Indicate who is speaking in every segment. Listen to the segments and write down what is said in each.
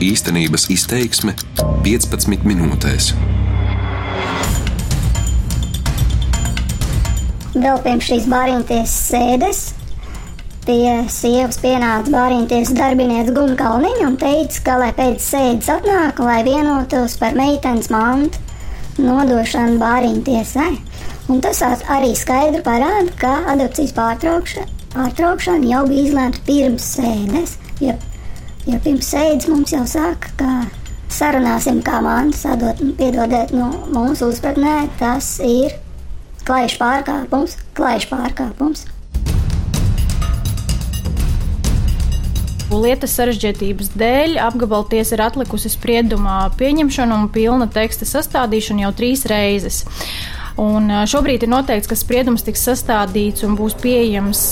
Speaker 1: Īstenības izteiksme 15 minūtēs.
Speaker 2: Vēl pirms šīs bārīņties sēdes pie sievas pienāca bārīņties darbinieks Gunkalniņa un teica, ka, lai pēc sēdes atnāk, lai vienotos par meitenes mantu nodošanu bārīņtiesai. Un tas arī skaidri parāda, ka adopcijas pārtraukšana, pārtraukšana jau bija izlēmta pirms sēdes. Ja, ja pirms sēdes mums jau saka, ka sarunāsim, kā man sadot, piedodiet, nu, mūsu uzpratnē, tas ir klajš pārkāpums, klajš pārkāpums.
Speaker 3: Lietas sarežģītības dēļ apgabala tiesa ir atlikusi spriedumā pieņemšanu un pilna teksta sastādīšanu jau trīs reizes. Un šobrīd ir noteikts, ka spriedums tiks sastādīts un būs pieejams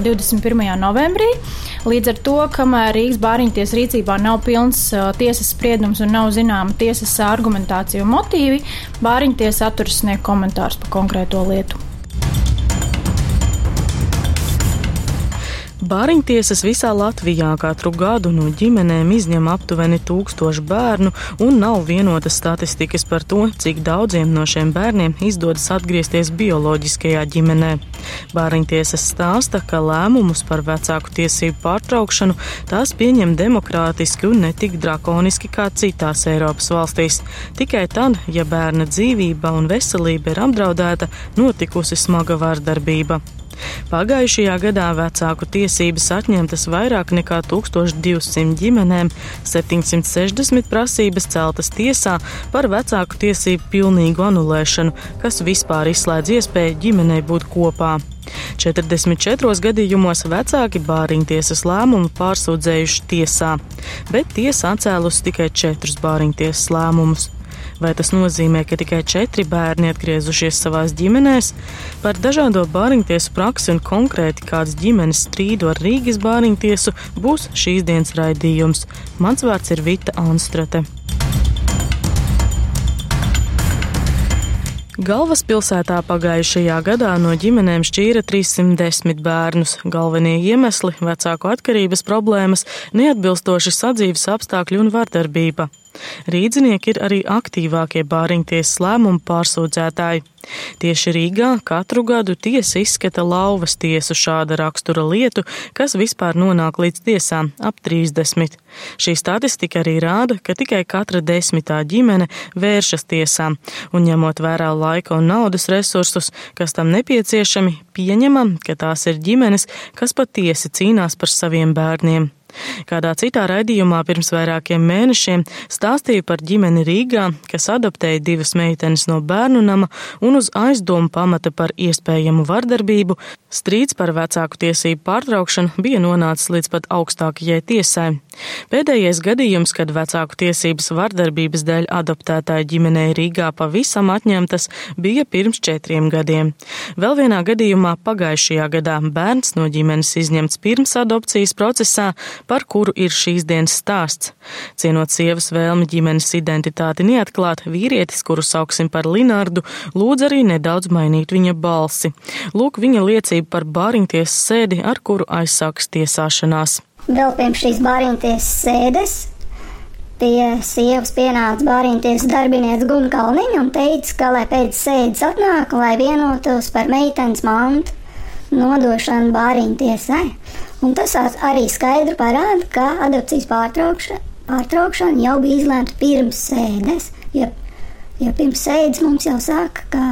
Speaker 3: 21. novembrī. Līdz ar to, kamēr Rīgas bāriņties rīcībā nav pilns tiesas spriedums un nav zināma tiesas argumentācija un motīvi, bāriņties atturas sniegt komentārus par konkrēto lietu.
Speaker 4: Bāriņtiesas visā Latvijā katru gadu no ģimenēm izņem aptuveni tūkstošu bērnu, un nav vienotas statistikas par to, cik daudziem no šiem bērniem izdodas atgriezties bioloģiskajā ģimenē. Bāriņtiesas stāsta, ka lēmumus par vecāku tiesību pārtraukšanu tās pieņem demokrātiski un ne tik drakoniski kā citās Eiropas valstīs. Tikai tad, ja bērna dzīvība un veselība ir apdraudēta, notikusi smaga vārdarbība. Pagājušajā gadā vecāku tiesības atņemtas vairāk nekā 1200 ģimenēm, 760 prasības celtas tiesā par vecāku tiesību pilnīgu anulēšanu, kas vispār izslēdz iespēju ģimenei būt kopā. 44 gadījumos vecāki bāriņtiesas lēmumu pārsūdzējuši tiesā, bet tiesa atcēlusi tikai četrus bāriņtiesas lēmumus. Vai tas nozīmē, ka tikai četri bērni atgriezušies savās ģimenēs? Par dažādo bāriņtiesu praksi un konkrēti kādas ģimenes strīdu ar Rīgas bāriņtiesu būs šīs dienas raidījums. Mans vārds ir Vita Anstrate. Galvaspilsētā pagājušajā gadā no ģimenēm šķīra 310 bērnus. Galvenie iemesli - vecāku atkarības problēmas, neatbilstoši sadzīves apstākļi un vardarbība. Rīdzinieki ir arī aktīvākie bāriņtiesas lēmumu pārsūdzētāji. Tieši Rīgā katru gadu tiesa izskata lauvas tiesu šāda rakstura lietu, kas vispār nonāk līdz tiesām - ap 30. Šī statistika arī rāda, ka tikai katra desmitā ģimene vēršas tiesām, un ņemot vērā laika un naudas resursus, kas tam nepieciešami, pieņemam, ka tās ir ģimenes, kas patiesi cīnās par saviem bērniem. Kādā citā raidījumā pirms vairākiem mēnešiem stāstīja par ģimeni Rīgā, kas adoptēja divas meitenes no bērnu nama un uz aizdomu pamata par iespējamu vardarbību, strīds par vecāku tiesību pārtraukšanu bija nonācis līdz pat augstākajai tiesai. Pēdējais gadījums, kad vecāku tiesības vardarbības dēļ adoptētāja ģimenei Rīgā pavisam atņemtas, bija pirms četriem gadiem. Vēl vienā gadījumā pagājušajā gadā bērns no ģimenes izņemts pirms adopcijas procesā, par kuru ir šīs dienas stāsts. Cienot sievas vēlmi ģimenes identitāti neatklāt, vīrietis, kuru sauksim par Linārdu, lūdz arī nedaudz mainīt viņa balsi. Lūk viņa liecība par bāriņtiesas sēdi, ar kuru aizsāks tiesāšanās.
Speaker 2: Vēl pirms šīs bāriņtiesas sēdes pie sievas pienāca bāriņtiesas darbinieks Gunkalniņa un teica, ka, lai pēc sēdes atnāk, lai vienotos par meitenes mantu nodošanu bāriņtiesai. Un tas arī skaidri parāda, ka adopcijas pārtraukšana, pārtraukšana jau bija izlēmta pirms sēdes. Ja, ja pirms sēdes mums jau saka, ka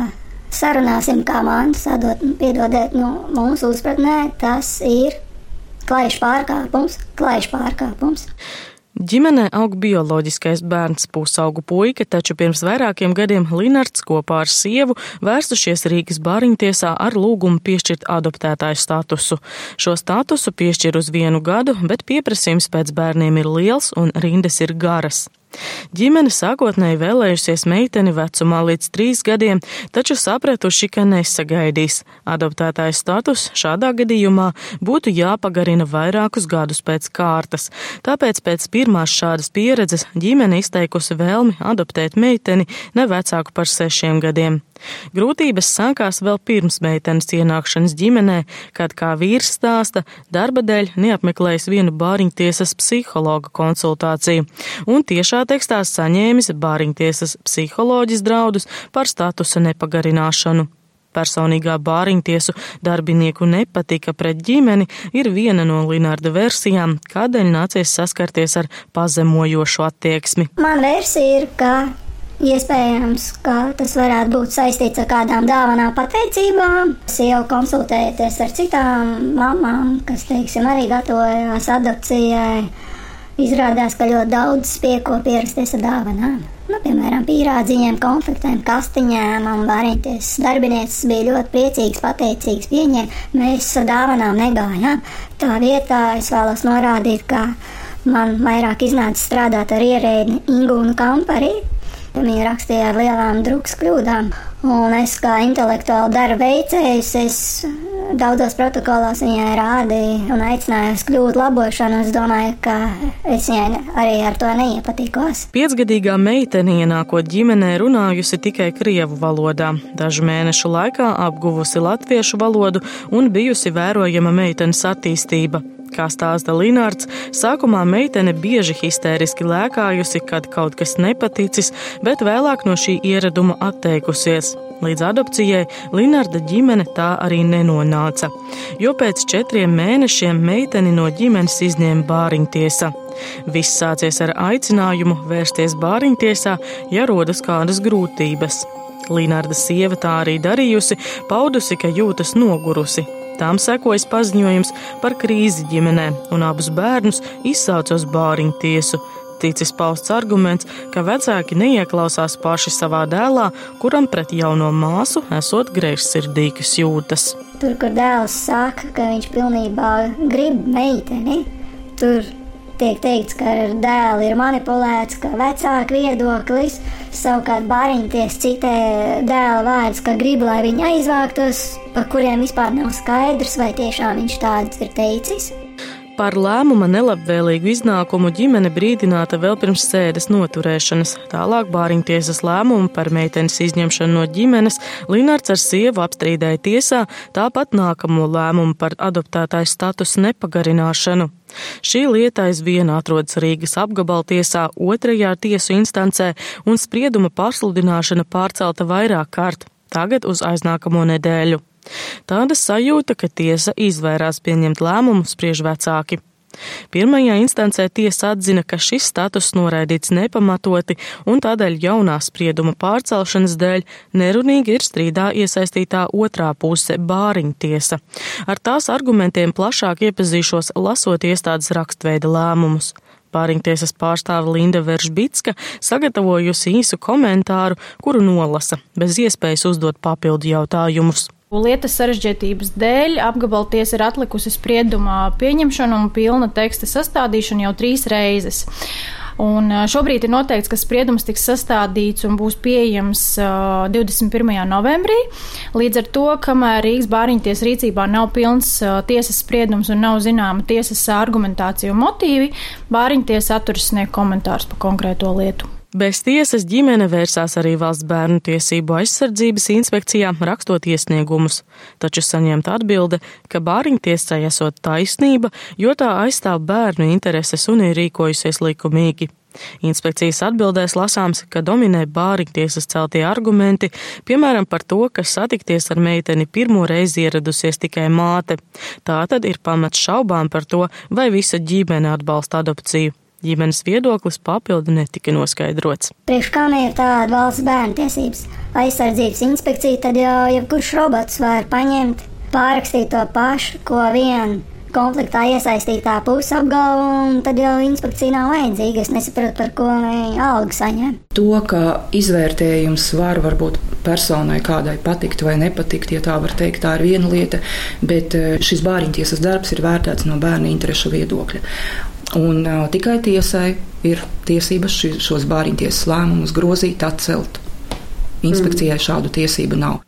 Speaker 2: sarunāsim, kā man sadot, piedodiet, nu, mūsu uzpratnē, tas ir klajš pārkāpums, klajš pārkāpums.
Speaker 4: Ģimenē aug bioloģiskais bērns, pusaugu puika, taču pirms vairākiem gadiem Linards kopā ar sievu vērsušies Rīgas bāriņtiesā ar lūgumu piešķirt adoptētāju statusu. Šo statusu piešķir uz vienu gadu, bet pieprasījums pēc bērniem ir liels un rindas ir garas. Ģimene sākotnēji vēlējusies meiteni vecumā līdz trīs gadiem, taču sapratuši, ka nesagaidīs. Adoptētājs status šādā gadījumā būtu jāpagarina vairākus gadus pēc kārtas. Tāpēc pēc pirmās šādas pieredzes ģimene izteikusi vēlmi adoptēt meiteni ne vecāku par sešiem gadiem. Grūtības sākās vēl pirms meitenes ienākšanas ģimenē, kad, kā vīrs stāsta, darba dēļ neapmeklējis vienu bāriņtiesas psihologa konsultāciju un tiešā tekstā saņēmis bāriņtiesas psiholoģis draudus par statusa nepagarināšanu. Personīgā bāriņtiesu darbinieku nepatika pret ģimeni ir viena no Linārda versijām, kādēļ nācies saskarties ar pazemojošu attieksmi.
Speaker 2: Man versija ir, ka Iespējams, ka tas varētu būt saistīts ar kādām dāvanām, pateicībām. Sieva konsultējoties ar citām mamām, kas, teiksim, arī gatavojās adopcijai. Izrādās, ka ļoti daudz pieko pierasties ar dāvanām. Nu, piemēram, pīrādziņiem, konfektēm, kastiņām un varīties. Darbinieces bija ļoti priecīgas, pateicīgas pieņēma. Mēs ar dāvanām negājām. Tā vietā es vēlos norādīt, ka man vairāk iznāca strādāt ar ierēdni Ingūnu Kampari, Viņa rakstīja ar lielām drukas kļūdām, un es kā intelektuāli darba veicējs, es daudzos protokolos viņai rādīju un aicināju uz kļūdu labošanu. Es domāju, ka es viņai arī ar to neiepatikos.
Speaker 4: Piecgadīgā meitene ienākot ģimenē runājusi tikai krievu valodā. Dažu mēnešu laikā apguvusi latviešu valodu un bijusi vērojama meitenes attīstība. Kā stāsta Linārds, sākumā meitene bieži histēriski lēkājusi, kad kaut kas nepaticis, bet vēlāk no šī ieraduma atteikusies. Līdz adopcijai Linārda ģimene tā arī nenonāca, jo pēc četriem mēnešiem meiteni no ģimenes izņēma bāriņtiesa. Viss sācies ar aicinājumu vērsties bāriņtiesā, ja rodas kādas grūtības. Līnārda sieva tā arī darījusi, paudusi, ka jūtas nogurusi, Tām sekojas paziņojums par krīzi ģimenē, un abus bērnus izsauca uz bāriņu tiesu. Ticis pausts arguments, ka vecāki neieklausās paši savā dēlā, kuram pret jauno māsu esot greizsirdīgas jūtas.
Speaker 2: Tur, kur dēls saka, ka viņš pilnībā grib meiteni, tur tiek teikts, ka ar dēlu ir manipulēts, ka vecāku viedoklis, savukārt bāriņties citē dēla vārdus, ka grib, lai viņi aizvāktos, par kuriem vispār nav skaidrs, vai tiešām viņš tāds ir teicis.
Speaker 4: Par lēmuma nelabvēlīgu iznākumu ģimene brīdināta vēl pirms sēdes noturēšanas. Tālāk bāriņtiesas lēmumu par meitenes izņemšanu no ģimenes Linārds ar sievu apstrīdēja tiesā, tāpat nākamo lēmumu par adoptētāju statusu nepagarināšanu. Šī lieta aizvien atrodas Rīgas apgabaltiesā otrajā tiesu instancē, un sprieduma pasludināšana pārcelta vairāk kārt, tagad uz aiznākamo nedēļu. Tāda sajūta, ka tiesa izvairās pieņemt lēmumu, spriež vecāki. Pirmajā instancē tiesa atzina, ka šis status noraidīts nepamatoti un tādēļ jaunā sprieduma pārcelšanas dēļ nerunīgi ir strīdā iesaistītā otrā puse bāriņa tiesa. Ar tās argumentiem plašāk iepazīšos lasot iestādes rakstveida lēmumus. Pāriņtiesas pārstāve Linda Veržbitska sagatavojusi īsu komentāru, kuru nolasa, bez iespējas uzdot papildu jautājumus.
Speaker 3: Lietas sarežģītības dēļ apgabaltiesa ir atlikusi spriedumā pieņemšanu un pilna teksta sastādīšanu jau trīs reizes. Un šobrīd ir noteikts, ka spriedums tiks sastādīts un būs pieejams 21. novembrī. Līdz ar to, kamēr Rīgas bāriņties rīcībā nav pilns tiesas spriedums un nav zināma tiesas argumentācija un motīvi, bāriņties atturas sniegt komentārus par konkrēto lietu.
Speaker 4: Bez tiesas ģimene vērsās arī valsts bērnu tiesību aizsardzības inspekcijā, rakstot iesniegumus, taču saņemta atbilde, ka bāriņtiesai esot taisnība, jo tā aizstāv bērnu intereses un ir rīkojusies likumīgi. Inspekcijas atbildēs lasāms, ka dominē bāriņtiesas celtie argumenti, piemēram par to, ka satikties ar meiteni pirmo reizi ieradusies tikai māte. Tā tad ir pamats šaubām par to, vai visa ģimene atbalsta adopciju. Ģimenes viedoklis papildu netika noskaidrots.
Speaker 2: Priekš kā ir tāda valsts bērnu tiesības aizsardzības inspekcija, tad jau jebkurš robots var paņemt, pārrakstīt to pašu, ko vien konfliktā iesaistītā puse apgalvo, un tad jau inspekcija nav vajadzīga. Es nesaprotu, par ko viņa algu saņem.
Speaker 5: To, ka izvērtējums var varbūt personai kādai patikt vai nepatikt, ja tā var teikt, tā ir viena lieta, bet eh, šis bāriņtiesas darbs ir vērtēts no bērna interešu viedokļa. Un uh, tikai tiesai ir tiesības ši, šos bāriņtiesas lēmumus grozīt, atcelt. Inspekcijai mm. šādu tiesību nav.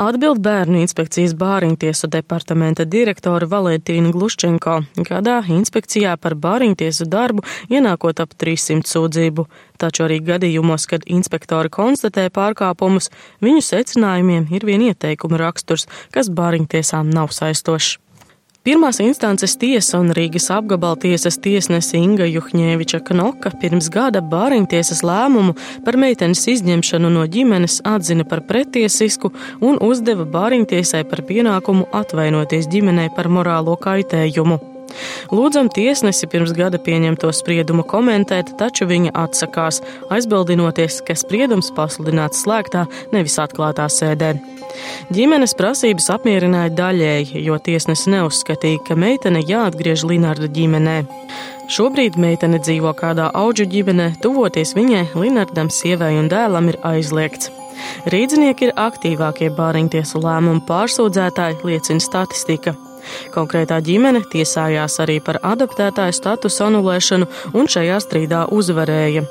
Speaker 4: Atbild bērnu inspekcijas bāriņtiesu departamenta direktore Valentīna Gluščenko. Gadā inspekcijā par bāriņtiesu darbu ienākot ap 300 sūdzību, taču arī gadījumos, kad inspektori konstatē pārkāpumus, viņu secinājumiem ir vien ieteikuma raksturs, kas bāriņtiesām nav saistošs. Pirmās instances tiesa un Rīgas apgabaltiesas tiesnese Inga Juhņēviča Knoka pirms gada bāriņtiesas lēmumu par meitenes izņemšanu no ģimenes atzina par pretiesisku un uzdeva bāriņtiesai par pienākumu atvainoties ģimenei par morālo kaitējumu. Lūdzam tiesnesi pirms gada pieņemto spriedumu komentēt, taču viņa atsakās, aizbildinoties, ka spriedums pasludināts slēgtā, nevis atklātā sēdē. Ģimenes prasības apmierināja daļēji, jo tiesnesis neuzskatīja, ka meitene jāatgriež Linārda ģimenē. Šobrīd meitene dzīvo kādā auģu ģimenē, tuvoties viņai, Linardam, sievai un dēlam ir aizliegts. Rīdzinieki ir aktīvākie bāriņtiesu lēmumu pārsūdzētāji, liecina statistika. Konkrētā ģimene tiesājās arī par adaptētāju statusu anulēšanu un šajā strīdā uzvarēja.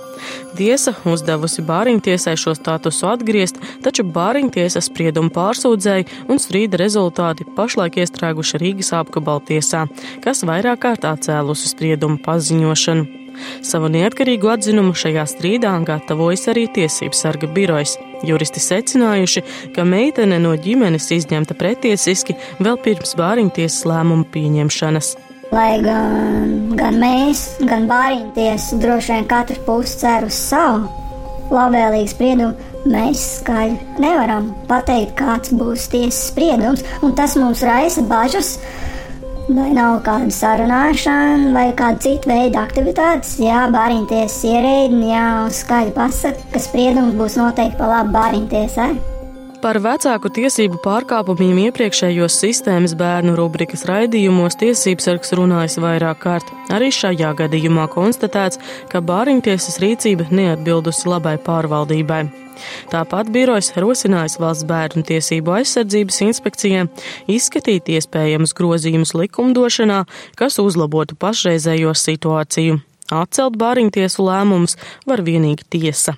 Speaker 4: Tiesa uzdevusi Bāriņtiesai šo statusu atgriezt, taču Bāriņtiesa spriedumu pārsūdzēja un strīda rezultāti pašlaik iestrēguši Rīgas apgabaltiesā, kas vairāk kārt atcēlusi spriedumu paziņošanu. Savu neatkarīgu atzinumu šajā strīdā gatavojas arī Tiesību sarga birojas. Juristi secinājuši, ka meitene no ģimenes izņemta pretiesiski vēl pirms bāriņtiesas lēmuma pieņemšanas.
Speaker 2: Lai gan, gan mēs, gan bāriņtiesa droši vien katrs puses cer uz savu labvēlīgu spriedumu, mēs skaļi nevaram pateikt, kāds būs tiesas spriedums, un tas mums raisa bažas vai nav kāda sarunāšana, vai kāda cita veida aktivitātes. Jā, bāriņtiesas ierēdni jau skaļi pasaka, ka spriedums būs noteikti pa labu bāriņtiesai.
Speaker 4: Par vecāku tiesību pārkāpumiem iepriekšējos sistēmas bērnu rubrikas raidījumos tiesības sargs runājis vairāk kārt. Arī šajā gadījumā konstatēts, ka bāriņtiesas rīcība neatbildusi labai pārvaldībai. Tāpat birojas rosinājis valsts bērnu tiesību aizsardzības inspekcijai izskatīt iespējamus grozījumus likumdošanā, kas uzlabotu pašreizējo situāciju. Atcelt bāriņtiesu lēmumus var vienīgi tiesa.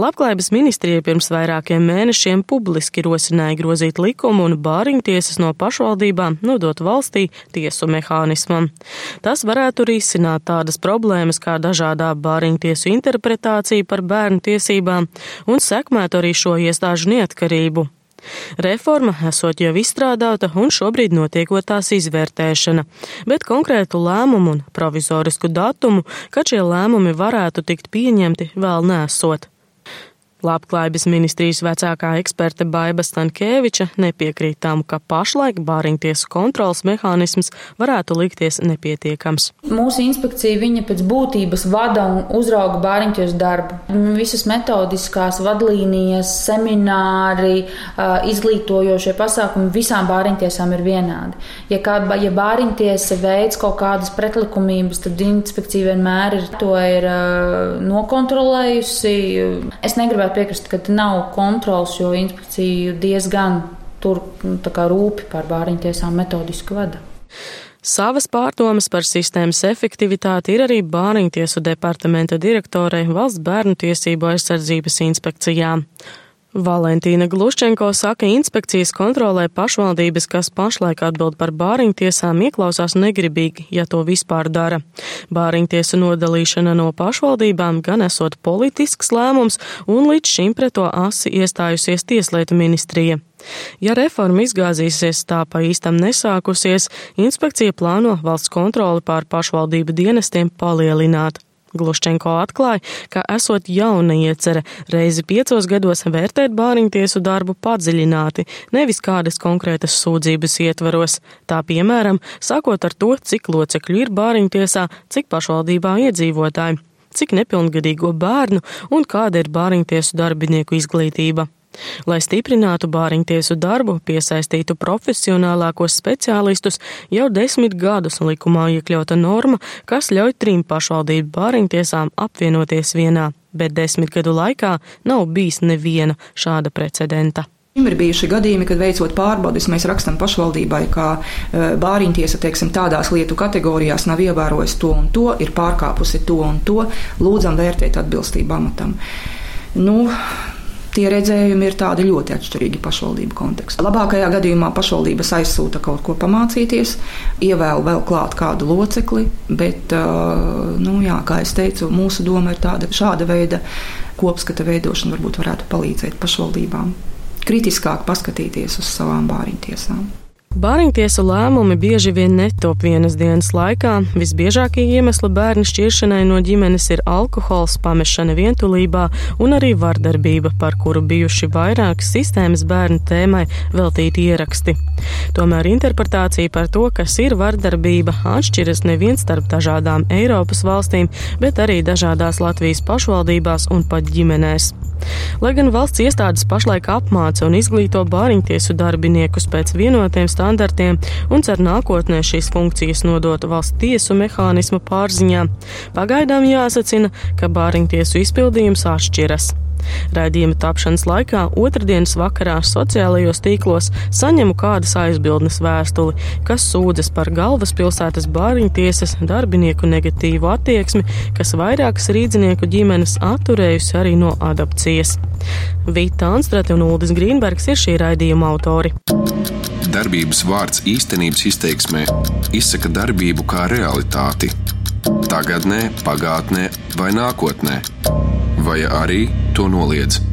Speaker 4: Labklājības ministrija pirms vairākiem mēnešiem publiski rosināja grozīt likumu un bāriņtiesas no pašvaldībām nodot valstī tiesu mehānismam. Tas varētu risināt tādas problēmas kā dažādā bāriņtiesu interpretācija par bērnu tiesībām un sekmēt arī šo iestāžu neatkarību. Reforma esot jau izstrādāta un šobrīd notiekot tās izvērtēšana, bet konkrētu lēmumu un provizorisku datumu, kad šie lēmumi varētu tikt pieņemti, vēl nesot. Labklājības ministrijas vecākā eksperte Baiba Stankēviča nepiekrīt tam, ka pašlaik bāriņtiesu kontrols mehānisms varētu likties nepietiekams.
Speaker 6: Mūsu inspekcija viņa pēc būtības vada un uzrauga bāriņtiesu darbu. Visas metodiskās vadlīnijas, semināri, izglītojošie pasākumi visām bāriņtiesām ir vienādi. Ja, kāda, ja bāriņtiesa veids kaut kādas pretlikumības, tad inspekcija vienmēr ir to ir nokontrolējusi. Es negribētu nevar piekrist, ka nav kontrols, jo inspekcija diezgan tur nu, rūpi par bāriņtiesām metodiski vada.
Speaker 4: Savas pārdomas par sistēmas efektivitāti ir arī Bāriņtiesu departamenta direktorei Valsts bērnu tiesību aizsardzības inspekcijā. Valentīna Gluščenko saka, inspekcijas kontrolē pašvaldības, kas pašlaik atbild par bāriņtiesām, ieklausās negribīgi, ja to vispār dara. Bāriņtiesu nodalīšana no pašvaldībām gan esot politisks lēmums, un līdz šim pret to asi iestājusies Tieslietu ministrija. Ja reforma izgāzīsies tā pa īstam nesākusies, inspekcija plāno valsts kontroli pār pašvaldību dienestiem palielināt. Gluščenko atklāja, ka esot jauna iecerē reizi piecos gados vērtēt bāriņtiesu darbu padziļināti, nevis kādas konkrētas sūdzības ietvaros. Tā piemēram, sākot ar to, cik locekļu ir bāriņtiesā, cik pašvaldībā iedzīvotāji, cik nepilngadīgo bērnu un kāda ir bāriņtiesu darbinieku izglītība. Lai stiprinātu bāriņtiesu darbu, piesaistītu profesionālākos speciālistus, jau desmit gadus likumā iekļauta norma, kas ļauj trim pašvaldību bāriņtiesām apvienoties vienā, bet desmit gadu laikā nav bijis neviena šāda precedenta.
Speaker 5: Ir bijuši gadījumi, kad veicot pārbaudes, mēs rakstām pašvaldībai, ka e, bāriņtiesa teiksim, tādās lietu kategorijās nav ievērojusi to un to, ir pārkāpusi to un to, lūdzam vērtēt atbilstību amatam. Nu, Tie redzējumi ir tādi ļoti atšķirīgi pašvaldību kontekstā. Labākajā gadījumā pašvaldības aizsūta kaut ko pamācīties, ievēl vēl klāt kādu locekli, bet, nu, jā, kā es teicu, mūsu doma ir tāda, šāda veida kopskata veidošana varbūt varētu palīdzēt pašvaldībām kritiskāk paskatīties uz savām bāriņtiesām.
Speaker 4: Bāriņtiesu lēmumi bieži vien netop vienas dienas laikā. Visbiežākie iemesli bērnu šķiršanai no ģimenes ir alkohols, pamešana vientulībā un arī vardarbība, par kuru bijuši vairāki sistēmas bērnu tēmai veltīti ieraksti. Tomēr interpretācija par to, kas ir vardarbība, atšķiras nevien starp dažādām Eiropas valstīm, bet arī dažādās Latvijas pašvaldībās un pat ģimenēs. Lai gan valsts iestādes pašlaik apmāca un izglīto bāriņtiesu darbiniekus pēc vienotiem standartiem, un cer nākotnē šīs funkcijas nodot valsts tiesu mehānismu pārziņā. Pagaidām jāsacina, ka bāriņtiesu izpildījums atšķiras. Raidījuma tapšanas laikā otrdienas vakarā sociālajos tīklos saņemu kādas aizbildnes vēstuli, kas sūdzas par galvaspilsētas bāriņtiesas darbinieku negatīvu attieksmi, kas vairākas rīdzinieku ģimenes atturējusi arī no adopcijas. Vita Anstrate un Uldis Grīnbergs ir šī raidījuma autori.
Speaker 1: Darbības vārds īstenības izteiksmē izsaka darbību kā realitāti. Tagatnē, pagātnē vai nākotnē, vai arī to noliedz.